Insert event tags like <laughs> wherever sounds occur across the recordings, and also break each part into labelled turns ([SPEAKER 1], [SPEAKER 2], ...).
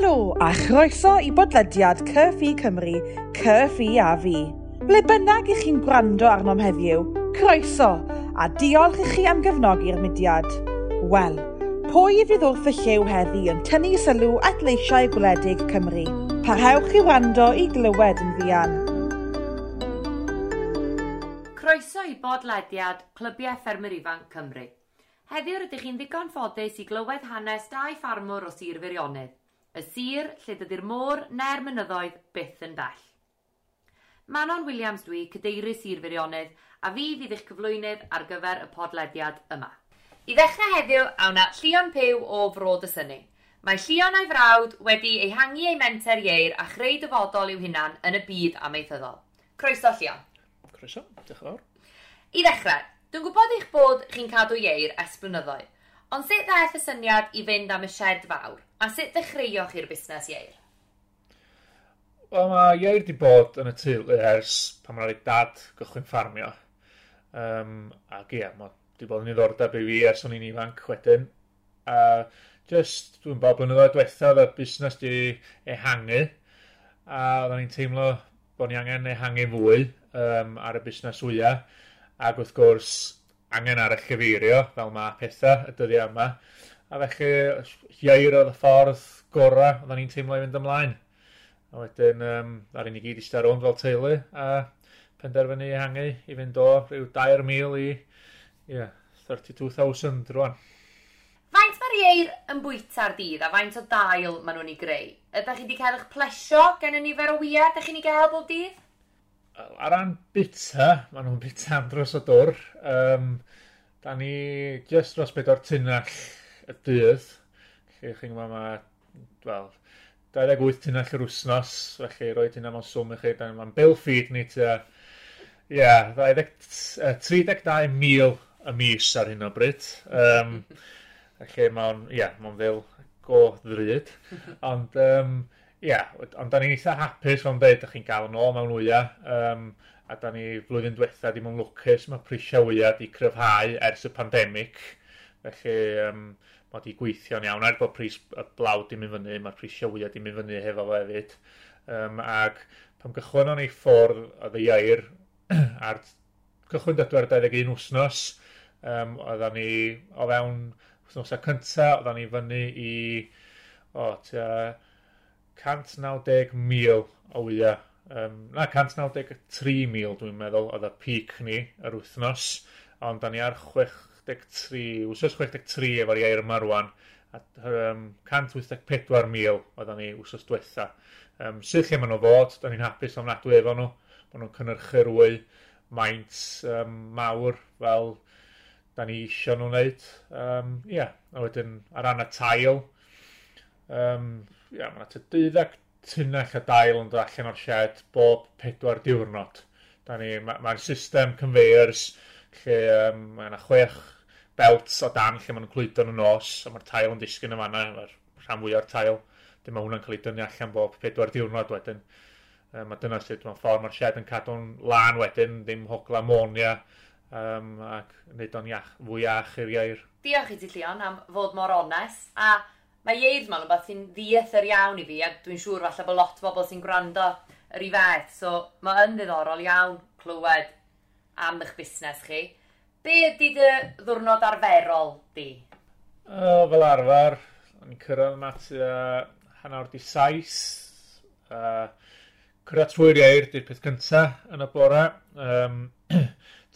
[SPEAKER 1] Helo a chroeso i bodlediad Cyrffi Cymru, Cyrffi a fi. Ble bynnag i chi'n gwrando arnom heddiw, croeso a diolch i chi am gefnogi'r mudiad. Wel, pwy fydd wrth y llew heddi yn tynnu sylw at leisiau gwledig Cymru? Parhewch i wrando i glywed yn ddian.
[SPEAKER 2] Croeso i bodlediad Clybiau Ffermwyr Ifanc Cymru. Heddiw rydych chi'n ddigon ffodus i glywed hanes dau ffarmwr o Sir Firionydd y sir lle dydy'r môr na'r mynyddoedd byth yn bell. Manon Williams dwi, cadeirydd Sir Feirionnydd, a fi fydd eich cyflwynydd ar gyfer y podlediad yma. I ddechrau heddiw, awna Llion Pew o Frod y Syni. Mae Llion a'i frawd wedi ei hangi ei menter ieir a chreu dyfodol i'w hunan yn y byd amaethyddol. Croeso Llion.
[SPEAKER 3] Croeso, diolch yn fawr.
[SPEAKER 2] I ddechrau, dwi'n gwybod eich bod chi'n cadw ieir esblynyddoedd, Ond sut ddaeth y syniad i fynd am y sied fawr? A sut ddechreuoch chi'r busnes ieir?
[SPEAKER 3] Wel, mae ieir wedi bod yn y teulu ers pan mae'n rhaid dad gychwyn ffarmio. Um, ac ie, mae wedi bod yn ddiddordeb i fi ers o'n i'n ifanc wedyn. A just, dwi'n bod blynyddoedd diwethaf y busnes di ehangu. A oedden ni'n teimlo bod ni angen ehangu fwy um, ar y busnes wyau. Ac wrth gwrs, angen ar y chyfeirio fel mae pethau y dyddiau yma. A felly, iair oedd y ffordd gorau oedden ni'n teimlo i fynd ymlaen. A wedyn, um, ar un i gyd eistedd rownd fel teulu, a penderfynu i hangu i fynd o rhyw 2,000 i yeah, 32,000 rwan.
[SPEAKER 2] Faint mae'r ieir yn bwyta'r dydd a faint o dail maen nhw'n ei greu? Ydych chi wedi cael eich plesio gen y nifer o wyau ydych chi'n ei gael bob dydd?
[SPEAKER 3] ar ran bita, maen nhw'n bita am dros y dwr. Um, da ni just dros bedo'r tunnall y dydd. Felly, chi'n gwybod mae, wel, 28 tunnall yr wsnos. Felly, roi tunnall mewn swm i chi. Da ni'n bil ffid ni tua, ie, yeah, 32,000 y mis ar hyn o bryd. Um, <laughs> felly, mae'n, ie, yeah, mae'n ddil go ddryd. <laughs> Ond, um, yeah, ond da ni'n eitha hapus fo'n beth ydych chi'n gael yn ôl mewn wyau. Um, a da ni flwyddyn diwetha ddim yn lwcus, mae prisio wyau di cryfhau ers y pandemig. Felly um, mae wedi gweithio'n iawn, er bod pris y blawd di mynd fyny, mae'r prisio wyau di mynd fyny hefo fo hefyd. Um, ac pam gychwyn o'n ei ffordd o ddeiair <clears throat> ar cychwyn dydwar 21 wsnos, um, oedden ni o fewn wsnosau cyntaf, oedden ni fyny i o, tia, 190,000 o wyau. Um, na, 193,000 dwi'n meddwl oedd y peak ni yr wythnos. Ond da ni ar 63, wsos 63 efo'r iair yma rwan. A um, 184,000 oedd ni wsos diwetha. Um, sydd lle maen nhw fod, da ni'n hapus am nadw efo nhw. Maen nhw'n cynnyrchu rwy maint um, mawr fel da ni eisiau nhw'n wneud. Um, yeah. a wedyn ar ran y tail, um, ia, mae'n yna 12 tunnell y dail yn dod allan o'r shed bob pedwar diwrnod. Mae'r ma, ma system conveyors lle um, mae yna chwech belt o dan lle maen nhw'n clwydo yn y nos a mae'r tail yn disgyn yma yna, mae'r rhan fwy o'r tail. Dim mae hwnna'n cael ei dynnu allan bob pedwar diwrnod wedyn. Um, a dyna sut mae'n ffordd mae'r shed yn cadw'n lan wedyn, ddim hogla monia um, ac wneud o'n iach, fwy iach i'r iair.
[SPEAKER 2] Diolch i ti Llion am fod mor onest a mae ieir ma'n rhywbeth sy'n ddiethyr iawn i fi, a dwi'n siŵr falle bod lot o bobl sy'n gwrando yr i feth, so mae yn ddiddorol iawn clywed am eich busnes chi. Be ydy dy ddwrnod arferol di?
[SPEAKER 3] O, fel arfer, o'n i'n cyrraedd yma tua hanner di saith. Uh, cyrraedd trwy'r iair di'r peth cyntaf yn y bore. Um, <clears throat>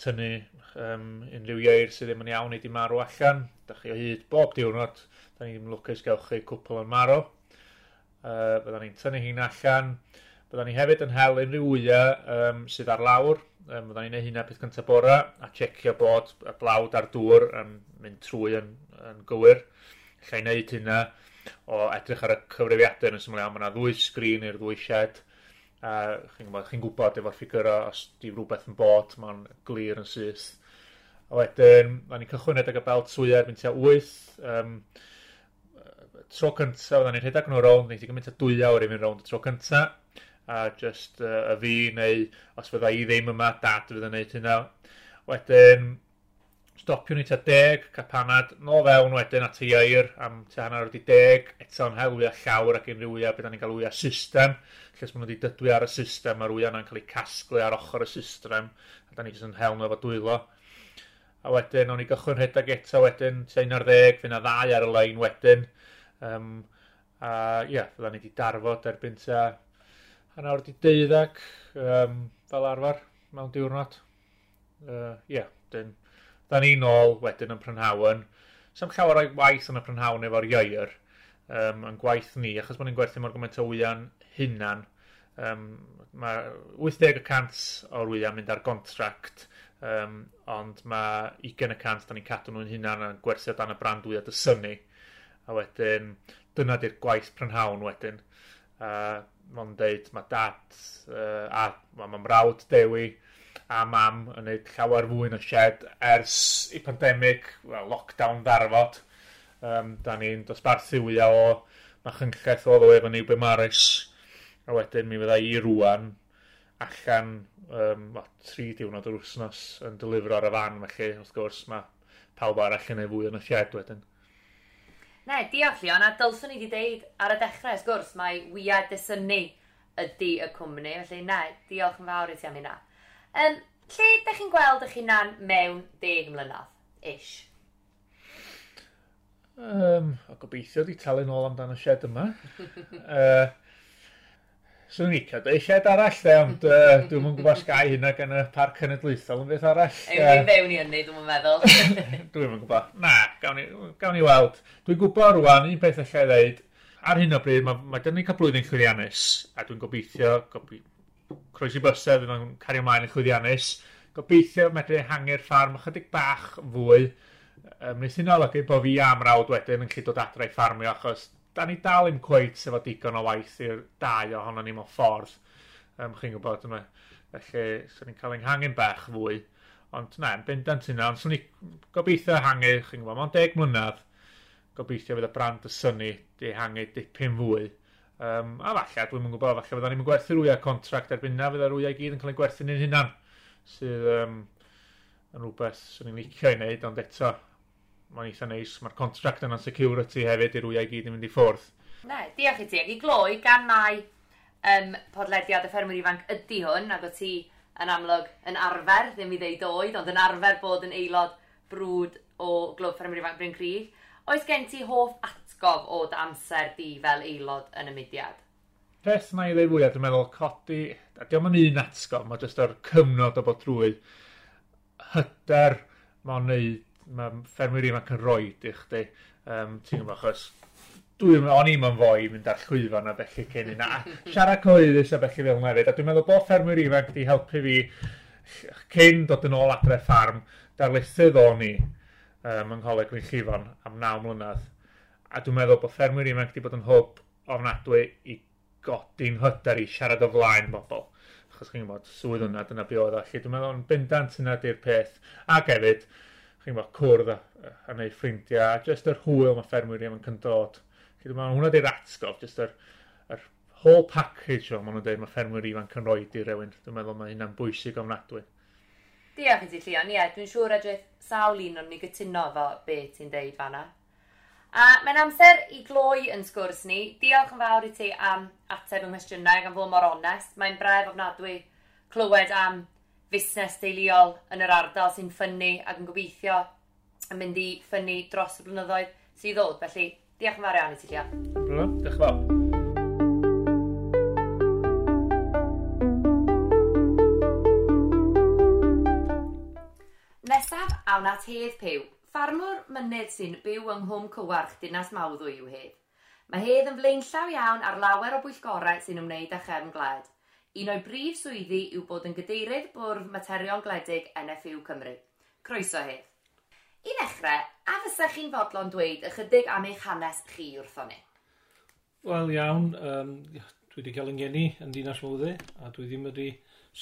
[SPEAKER 3] tynnu um, unrhyw iair sydd ddim yn iawn i di marw allan. Da chi o hyd bob diwrnod Da ni'n lwcus gewch chi cwpl yn marw. Uh, byddwn ni'n tynnu hi'n allan. Byddwn ni hefyd yn hel unrhyw wyau um, sydd ar lawr. Um, byddwn ni'n neud hynna peth cyntaf bora a checio bod y blawd ar dŵr yn mynd trwy yn, yn gywir. Lle i wneud hynna o edrych ar y cyfrifiadau yn syml. Mae yna ddwy sgrin i'r ddwy shed a chi'n gwybod, chi gwybod efo'r ffigurau os di rhywbeth yn bod, mae'n glir yn syth. A wedyn, a ni'n cychwyn edrych y belt swyad, mynd tua 8, um, tro cyntaf, oedden ni'n rhedeg nhw rownd, ni'n i gymaint o dwy awr i fynd rownd y tro cyntaf, a just uh, y fi, neu os fydda i ddim yma, dad fydd yn neud hynna. Wedyn, stopio ni ta deg, capanad, no fewn wedyn at y air am ta hanner wedi deg, eto'n hel wya llawr ac unrhyw wya bydd ni'n cael wya system, lle maen nhw wedi dydwy ar y system, mae'r wya yna'n cael ei casglu ar ochr y system, a da ni jyst yn hel nhw efo dwylo. A wedyn, o'n i gychwyn rhedeg eto wedyn, ta 11, fyna ddau ar y lein wedyn, Um, a ie, yeah, fydda ni wedi darfod erbyn ta hanner wedi deuddag um, fel arfer mewn diwrnod. Ie, uh, yeah, dyn, da ni nôl wedyn yn Prynhawn. Sam llawer o'i waith yn y Prynhawn efo'r ieir um, yn gwaith ni, achos bod ni'n gwerthu mor gymaint o wyliau'n hunan. Um, mae 80% o'r wyliau'n mynd ar gontract, um, ond mae 20% da ni'n cadw nhw'n hunan yn gwerthu o dan y brand wyliau dy syni. A wedyn, dyna di'r gwaith prynhawn wedyn. uh, mae'n deud, mae dad uh, a mae ma mrawd Dewi a mam yn gwneud llawer fwy yn y shed ers i pandemig, well, lockdown ddarfod. Um, da ni'n dosbarthu wyau o mae machynllaeth o ddo efo ni be maris. A wedyn mi fydda i rwan allan um, o, tri diwrnod yr wsnos yn delifro ar y fan felly, wrth gwrs mae pawb arall yn ei fwy yn y shed wedyn.
[SPEAKER 2] Ne, diolch Leon, a dylswn i wedi deud ar y dechrau, wrth gwrs, mae Wia Dysynu ydy y cwmni, felly ne, diolch yn fawr i ti am hynna. Um, lle ydych chi'n gweld eich hunan mewn deg mlynedd, ish?
[SPEAKER 3] Um, a gobeithio di talu nôl amdano y shed yma. <laughs> uh, Swn i'n licio dweud arall de, ond <laughs> uh, dwi'n mwyn gwybod sgai hynna gan y parc cenedlaethol yn beth arall.
[SPEAKER 2] Ewn uh, fewn i hynny, dwi'n meddwl. <laughs>
[SPEAKER 3] dwi'n mwyn gwybod. Na, gawn ni, gawn ni weld. Dwi'n gwybod rwan, un peth allai ddeud, ar hyn o bryd, mae ma dyn ni cael blwyddyn chwyddiannus, a dwi'n gobeithio, gobi, croesi bysedd, dwi'n cario ymlaen yn chwyddiannus, gobeithio medru hangu'r ffarm ychydig bach fwy, ymwneud um, sy'n olygu bod fi am rawd wedyn yn lle dod adre i ffarmio, achos da ni dal im cweith sef o digon o waith i'r dau ohono ni mewn ffordd. Um, chi'n gwybod yma. Felly, sy'n ni'n cael ein hangen bach fwy. Ond na, yn bendant yna, ond sy'n ni gobeithio hangu, chi'n gwybod, mae'n deg mlynedd, gobeithio fydd y brand y syni di hangu dipyn fwy. Um, a falle, dwi'n mynd gwybod, falle fydda ni'n gwerthu rwyau contract erbyn na, fydda rwyau gyd yn cael ei gwerthu ni'n hunan. Sydd um, yn rhywbeth sy'n ni'n licio i wneud, ond eto, mae'n eitha neis. Mae'r contract yna'n security hefyd i'r wyau gyd yn mynd i ffwrdd.
[SPEAKER 2] Ne, diolch i ti. Ac i gloi, gan mai um, podlediad y ffermwyr ifanc ydy hwn, ac o ti yn amlwg yn arfer, ddim i ddeud oed, ond yn arfer bod yn aelod brwd o Glwb Ffermwyr Ifanc Bryn Crig, oes gen ti hoff atgof o dy amser di fel aelod yn y mudiad?
[SPEAKER 3] Peth na i ddweud fwyaf, dwi'n meddwl codi, a diolch yn un atgof, mae jyst o'r cymnod o bod drwy hyder, mae'n neud mae ffermwyr ifanc yn rhoi i chdi, um, ti'n gwybod, achos dwi'n o'n i'n mynd fwy mynd ar llwyfan a felly cyn yna, a siarad cyhoeddus a felly fel nefyd, a dwi'n meddwl bod ffermwyr ifanc wedi helpu fi cyn dod yn ôl adre ffarm, darlithydd o'n i um, yng Ngholeg Gwyn Llifon am 9 mlynedd, a dwi'n meddwl bod ffermwyr ifanc wedi bod yn hwb ofnadwy i godi'n hyder i siarad o flaen bobl. Achos chi'n gwybod, swydd hwnna, dyna be oedd allu. Dwi'n meddwl yn bendant yna di'r peth. Ac hefyd, chi'n fawr cwrdd a, a neud ffrindiau, a jyst yr hwyl mae ffermwyr iawn yn cyndod. Felly dwi'n meddwl, hwnna di'r atgof, jyst yr, yr whole package o, maen nhw'n dweud, mae ffermwyr ifanc yn rhoi i rewyn. Dwi'n meddwl mae hynna'n bwysig ofnadwy.
[SPEAKER 2] Diolch i ti, Llion. Ie, dwi'n siŵr edrych sawl un o'n ni gytuno fo be ti'n deud fanna. A mae'n amser i gloi yn sgwrs ni. Diolch yn fawr i ti am ateb yng nghwestiynau gan fod mor onest. Mae'n bref ofnadwy clywed am fusnes deuluol yn yr ardal sy'n ffynnu ac yn gobeithio yn mynd i ffynnu dros y blynyddoedd sydd ddod. Felly, diolch yn fawr iawn i ti, Lia.
[SPEAKER 3] Diolch yn fawr.
[SPEAKER 2] Nesaf, awn at Hedd Pew. Ffarmwr mynydd sy'n byw yng Nghwm Cywarch, Dinas Mawddwy yw Hedd. Mae Hedd yn flaenllaw iawn ar lawer o bwyllgorau sy'n ymwneud â chefn gled. Un o'i brif swyddi yw bod yn gadeirydd Bwrdd Materion gledig NFU Cymru. Croeso hef. I ddechrau, a fysach chi'n fodlon dweud ychydig am eich hanes chi wrtho ni?
[SPEAKER 4] Wel iawn, um, dwi wedi cael yngeni yn Dinas Mwyddi a dwi ddim wedi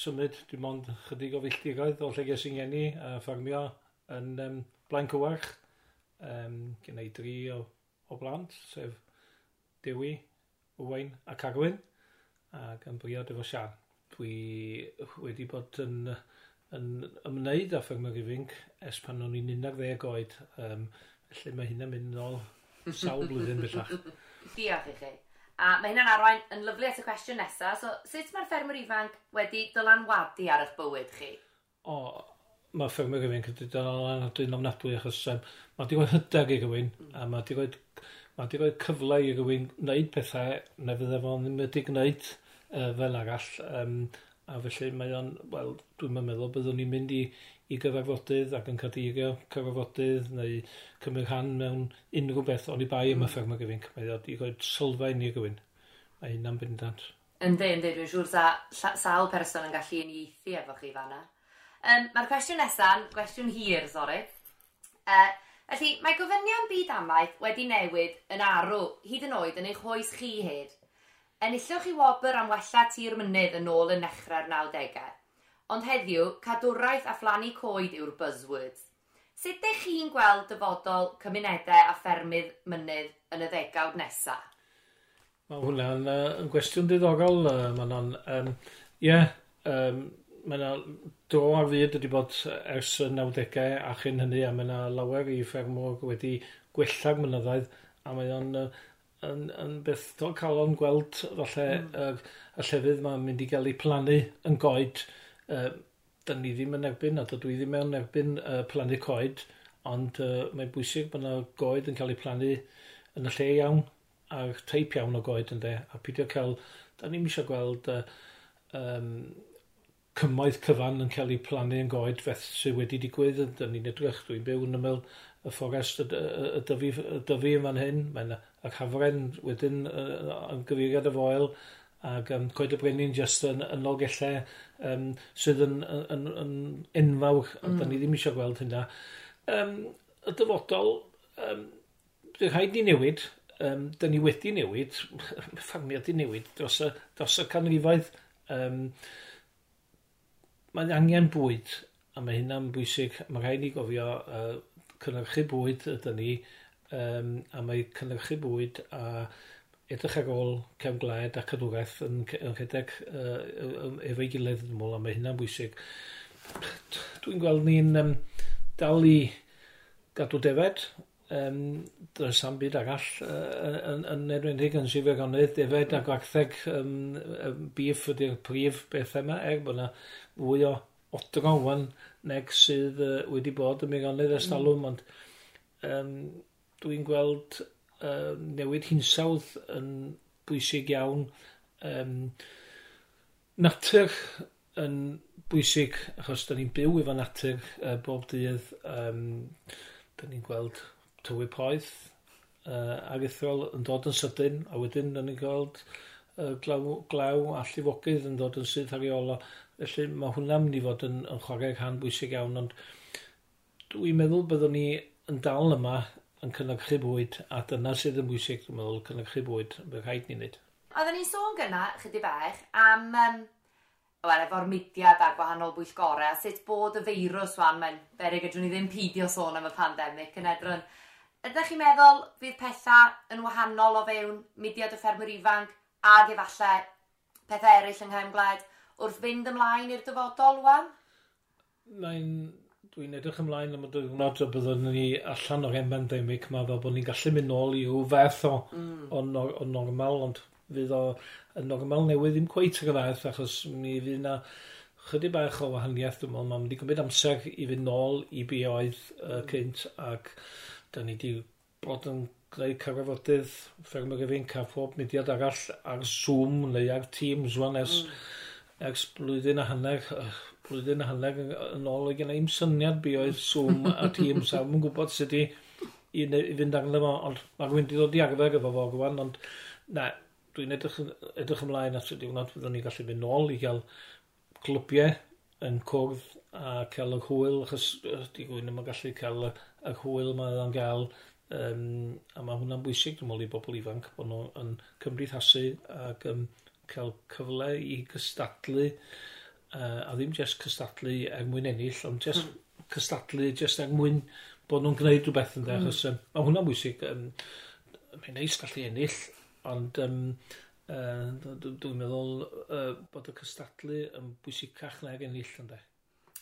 [SPEAKER 4] symud, dim mond chydig o filltigoedd o lle ges yngeni a ffarmio yn um, Blaen Cywarch. Um, Gen i dri o, o blant, sef Dewi, Owain a Carwyn ac yn briod efo Sian. Dwi wedi bod yn, yn ymwneud â ffermio ifinc es pan o'n i'n 11 oed. Um, felly mae hynna'n mynd nôl sawl blwyddyn bellach. <laughs>
[SPEAKER 2] Diolch i chi. A mae hynna'n arwain yn lyflu at y cwestiwn nesaf. So, sut mae'r ffermwyr ifanc wedi dylanwadu ar eich bywyd chi?
[SPEAKER 4] O, mae ffermwyr ifanc wedi dylanwadu yn ofnadwy achos um, mae wedi rhoi hyder i rywun a mae wedi rhoi, mae wedi rhoi cyfle i rywun wneud pethau na fydde fo'n ddim wedi gwneud fel arall. Um, a felly mae o'n, wel, dwi'n meddwl byddwn ni'n mynd i, i gyfarfodydd ac yn cadeirio cyfarfodydd neu cymryd rhan mewn unrhyw beth ond i bai mm. am y hmm. gyfyn. Mae o'n i roi sylfaen i gyfyn. Mae hynna'n bendant.
[SPEAKER 2] Ynddi, ynddi, dwi'n siŵr sa, sawl person yn gallu uniaethu efo chi fanna. Um, Mae'r cwestiwn nesaf, gwestiwn hir, sori. Uh, felly, mae gofynion byd amaeth wedi newid yn arw, hyd yn oed yn eich hoes chi hyd. Enillwch i wobr am wella tir mynydd yn ôl y nechrau'r 90au. Ond heddiw, cadwraeth a phlannu coed yw'r buzzwords. Sut ydych chi'n gweld dyfodol cymunedau a ffermydd mynydd yn y ddegawd nesaf?
[SPEAKER 4] Mae hwnna'n uh, yn gwestiwn diddogol, uh, Manon. Um, Ie, yeah, um, mae yna do ar fyd wedi bod ers y 90au a chyn hynny, a mae yna lawer i ffermwr wedi gwella'r mynyddoedd a mae o'n uh, yn, yn berthnol calon gweld falle mm. y, y llefydd mae'n mynd i gael ei plannu yn goed. Uh, Dyn ni ddim yn erbyn, a dydw i ddim yn erbyn uh, plannu coed, ond uh, mae'n bwysig bod yna goed yn cael ei plannu yn y lle iawn, a'r teip iawn o goed yn de, a pidio cael, da ni'n eisiau gweld uh, um, cymoedd cyfan yn cael ei plannu yn goed feth sydd wedi digwydd, da ni'n edrych, dwi'n byw yn ymwyl y fforest y, y, y, dyfu, y dyfu yn fan hyn, mae'n ac hafren wedyn uh, yn gyfeiriad y foel ac um, coed y brenin just yn, yn olgellau um, sydd yn, yn, yn, yn enfawr mm. a da ni ddim eisiau gweld hynna. Um, y dyfodol, um, dy rhaid ni newid, um, da ni wedi newid, <laughs> ffarmiad i newid dros y, dros y canrifoedd. Um, mae'n angen bwyd, a mae hynna'n bwysig. Mae rhaid ni gofio uh, cynnyrchu bwyd ydy ni um, a mae cynnyrchu bwyd a edrych ar ôl cefn gwled a cadwraeth yn, yn rhedeg uh, efo'i gilydd yn ymwyl a mae hynna'n bwysig. Dwi'n gweld ni'n um, dal i gadw defed um, does am byd arall uh, yn, yn enwedig yn sifir onydd, defed a gwartheg um, um, bif ydy'r prif beth yma er bod yna fwy o odro wan neg sydd uh, wedi bod yn myronydd ers talwm, mm. ond um, dwi'n gweld uh, newid hinsawdd yn bwysig iawn. Um, natur yn bwysig, achos da ni'n byw efo natur uh, bob dydd. Um, da ni'n gweld tywy poeth uh, aruthrol yn dod yn sydyn, a wedyn da ni'n gweld uh, glaw, glaw a llifogydd yn dod yn sydd ariola. Felly mae hwnna'n mynd i fod yn, yn chwarae'r rhan bwysig iawn, ond dwi'n meddwl byddwn ni yn dal yma yn cynnyrchu bwyd, a dyna sydd yn bwysig, dwi'n meddwl, cynnyrchu bwyd, mae'n rhaid ni'n neud.
[SPEAKER 2] Oedden ni'n sôn gyna, chydig bach, am um, wel, efo'r mudiad a gwahanol bwyllgorau, a sut bod y feirws wan, mae'n berig ydyn ni ddim pidio sôn am y pandemig yn edrych. Ydych chi'n meddwl fydd pethau yn wahanol o fewn mudiad y ffermwyr ifanc ag efallai pethau eraill yng Nghymgled wrth fynd ymlaen i'r dyfodol wan?
[SPEAKER 4] Mae'n dwi'n edrych ymlaen am y diwrnod o byddwn ni allan o'r endemig ma fel bod ni'n gallu mynd nôl i rhyw fath o, mm. o, nor o normal, ond fydd o y normal newydd ddim cweit yr fath, achos mi fydd yna chydig bach o wahaniaeth, dwi'n meddwl, mae'n mynd i amser i fynd nôl i be oedd uh, cynt, ac da ni wedi bod yn gwneud cyfarfodydd ffermwyr efinc a phob mudiad arall ar Zoom neu ar Teams, rwan ers, mm. ers blwyddyn a hanner, blwyddyn a hanner yn ôl oedd gen i'm syniad bu oedd Zoom a Teams a mae'n gwybod sut i, i, i fynd anglo fo, ond mae rhywun wedi dod i agfeg efo fo gwan, ond na, dwi'n edrych, edrych ymlaen at y diwrnod fyddwn ni gallu mynd nôl i gael clwbiau yn cwrdd a cael y hwyl, achos di gwyn yma gallu cael y y hwyl mae o'n gael um, a mae hwnna'n bwysig dwi'n meddwl i bobl ifanc bod nhw'n cymdeithasu ac um, cael cyfle i gystadlu uh, a ddim jyst cystadlu er mwyn ennill, ond jyst mm. cystadlu jyst er mwyn bod nhw'n gwneud rhywbeth yn mm. achos um, mae hwnna'n bwysig. Um, mae'n neis gallu ennill, ond um, uh, dwi'n meddwl uh, bod y cystadlu yn bwysicach na'r ennill, ynddo.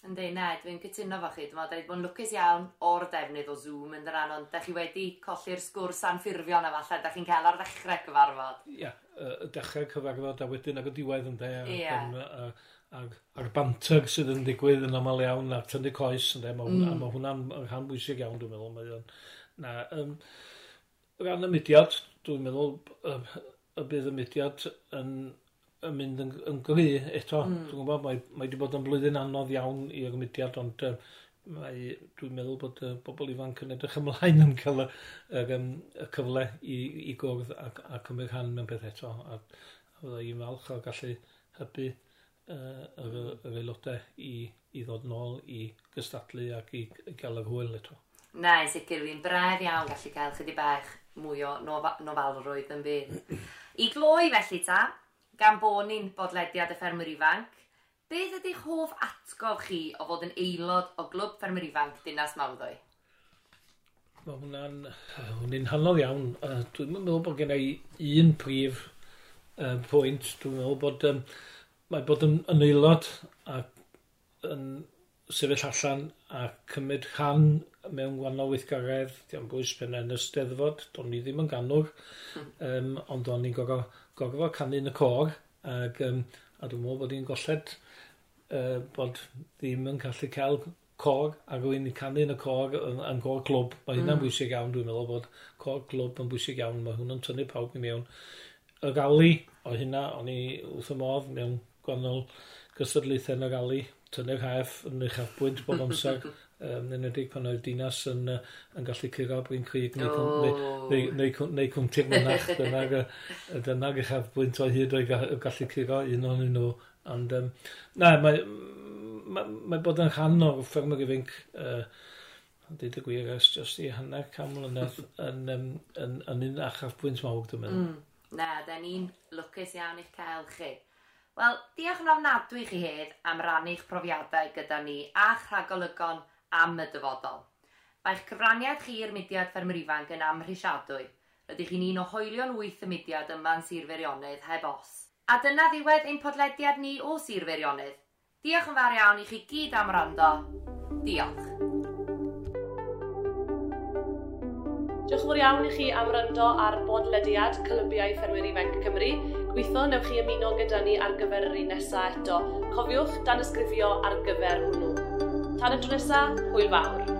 [SPEAKER 2] Yndi, ne, dwi'n cytuno fo chi. Dwi'n dweud bod yn lwcus iawn o'r defnydd o Zoom yn dran, ond da chi wedi colli'r sgwrs anffurfion na falle, da chi'n cael ar ddechrau cyfarfod.
[SPEAKER 4] Ia, y dechrau cyfarfod a wedyn ag y diwedd yn de, a'r bantyg sydd yn digwydd yn aml iawn, a'r tynnu coes yn de, mae hwnna'n
[SPEAKER 2] mm.
[SPEAKER 4] ma hwnna rhan bwysig iawn dwi'n meddwl. Mae, na, um, rhan y mudiad, dwi'n meddwl, y bydd y mudiad yn yn mynd yn, yn gry eto.
[SPEAKER 2] Mm.
[SPEAKER 4] Dwi'n gwybod, mae, mae wedi bod yn blwyddyn anodd iawn i'r mudiad, ond uh, mae, dwi'n meddwl bod uh, bobl ifanc yn edrych ymlaen yn cael y, er, um, y cyfle i, i gwrdd a, a cymryd rhan mewn peth eto. A, a fydda i'n falch o gallu hybu uh, yr, yr aelodau i, i ddod nôl i gystadlu ac i, i gael yr hwyl eto.
[SPEAKER 2] Na, i sicr fi'n braf iawn gallu cael chydig bach mwy o nofalrwydd yn fydd. <clears throat> I gloi felly ta, gan bod ni'n bodlediad y ffermwyr ifanc, beth ydych hoff atgof chi o fod yn aelod o glwb ffermwyr ifanc Dinas Mawddwy?
[SPEAKER 4] Mae hwnna'n hwnna'n hanodd iawn. Uh, dwi'n meddwl bod gen i un prif uh, pwynt. Dwi'n meddwl bod um, mae bod yn, yn aelod ac yn sefyll allan a cymryd rhan mewn gwahanol weithgaredd, diolch yn bwys pen yn ysteddfod, do'n i ddim yn ganwr, um, ond do'n i'n gorfod gorfod canu yn y cor, ac, um, a dwi'n meddwl bod hi'n golled uh, bod ddim yn gallu cael cor, a rwy'n canu yn y cor yn, yn cor clwb. Mae hynna'n
[SPEAKER 2] mm.
[SPEAKER 4] bwysig iawn, dwi'n meddwl bod cor clwb yn bwysig iawn, mae hwnna'n tynnu pawb i mewn. Y gali, o hynna, o'n i wrth y modd mewn gwahanol gysadlaethau yn y gali, tynnu'r haff yn eich arbwynt bob amser, <laughs> um, yn ydy pan oedd dinas yn, uh, yn gallu cyrra Bryn Crig neu,
[SPEAKER 2] oh.
[SPEAKER 4] neu, neu, neu, neu cwmtir mynach. Dyna'r dyna uchaf bwynt o hyd oedd gallu cyrra un o'n nhw. Ond, um, na, mae, mae, mae bod yn rhan o'r ffermwyr ifanc uh, dweud y gwir ers jyst i hanner cam mlynedd yn, um, yn, yn, un achaf pwynt mawr dwi'n meddwl.
[SPEAKER 2] Mm, na, da ni'n lwcus iawn i'ch cael chi. Wel, diolch yn ofnadwy chi hedd am rannu'ch profiadau gyda ni a rhagolygon am y dyfodol. Mae'ch cyfraniad chi i'r mudiad ffermwyr ifanc yn amhrisiadwy. Rydych chi'n un o hoelion wyth y mudiad yma'n Sir Feirionnydd heb os. A dyna ddiwedd ein podlediad ni o Sir Feirionnydd. Diolch yn fawr iawn i chi gyd am rando. Diolch.
[SPEAKER 5] Diolch yn fawr iawn i chi am rando ar bodlediad Clybiau Ffermwyr Ifanc Cymru. Gweithio newch chi ymuno gyda ni ar gyfer yr un nesaf eto. Cofiwch dan ysgrifio ar gyfer hwnnw. Tan y tro nesa, hwyl fawr.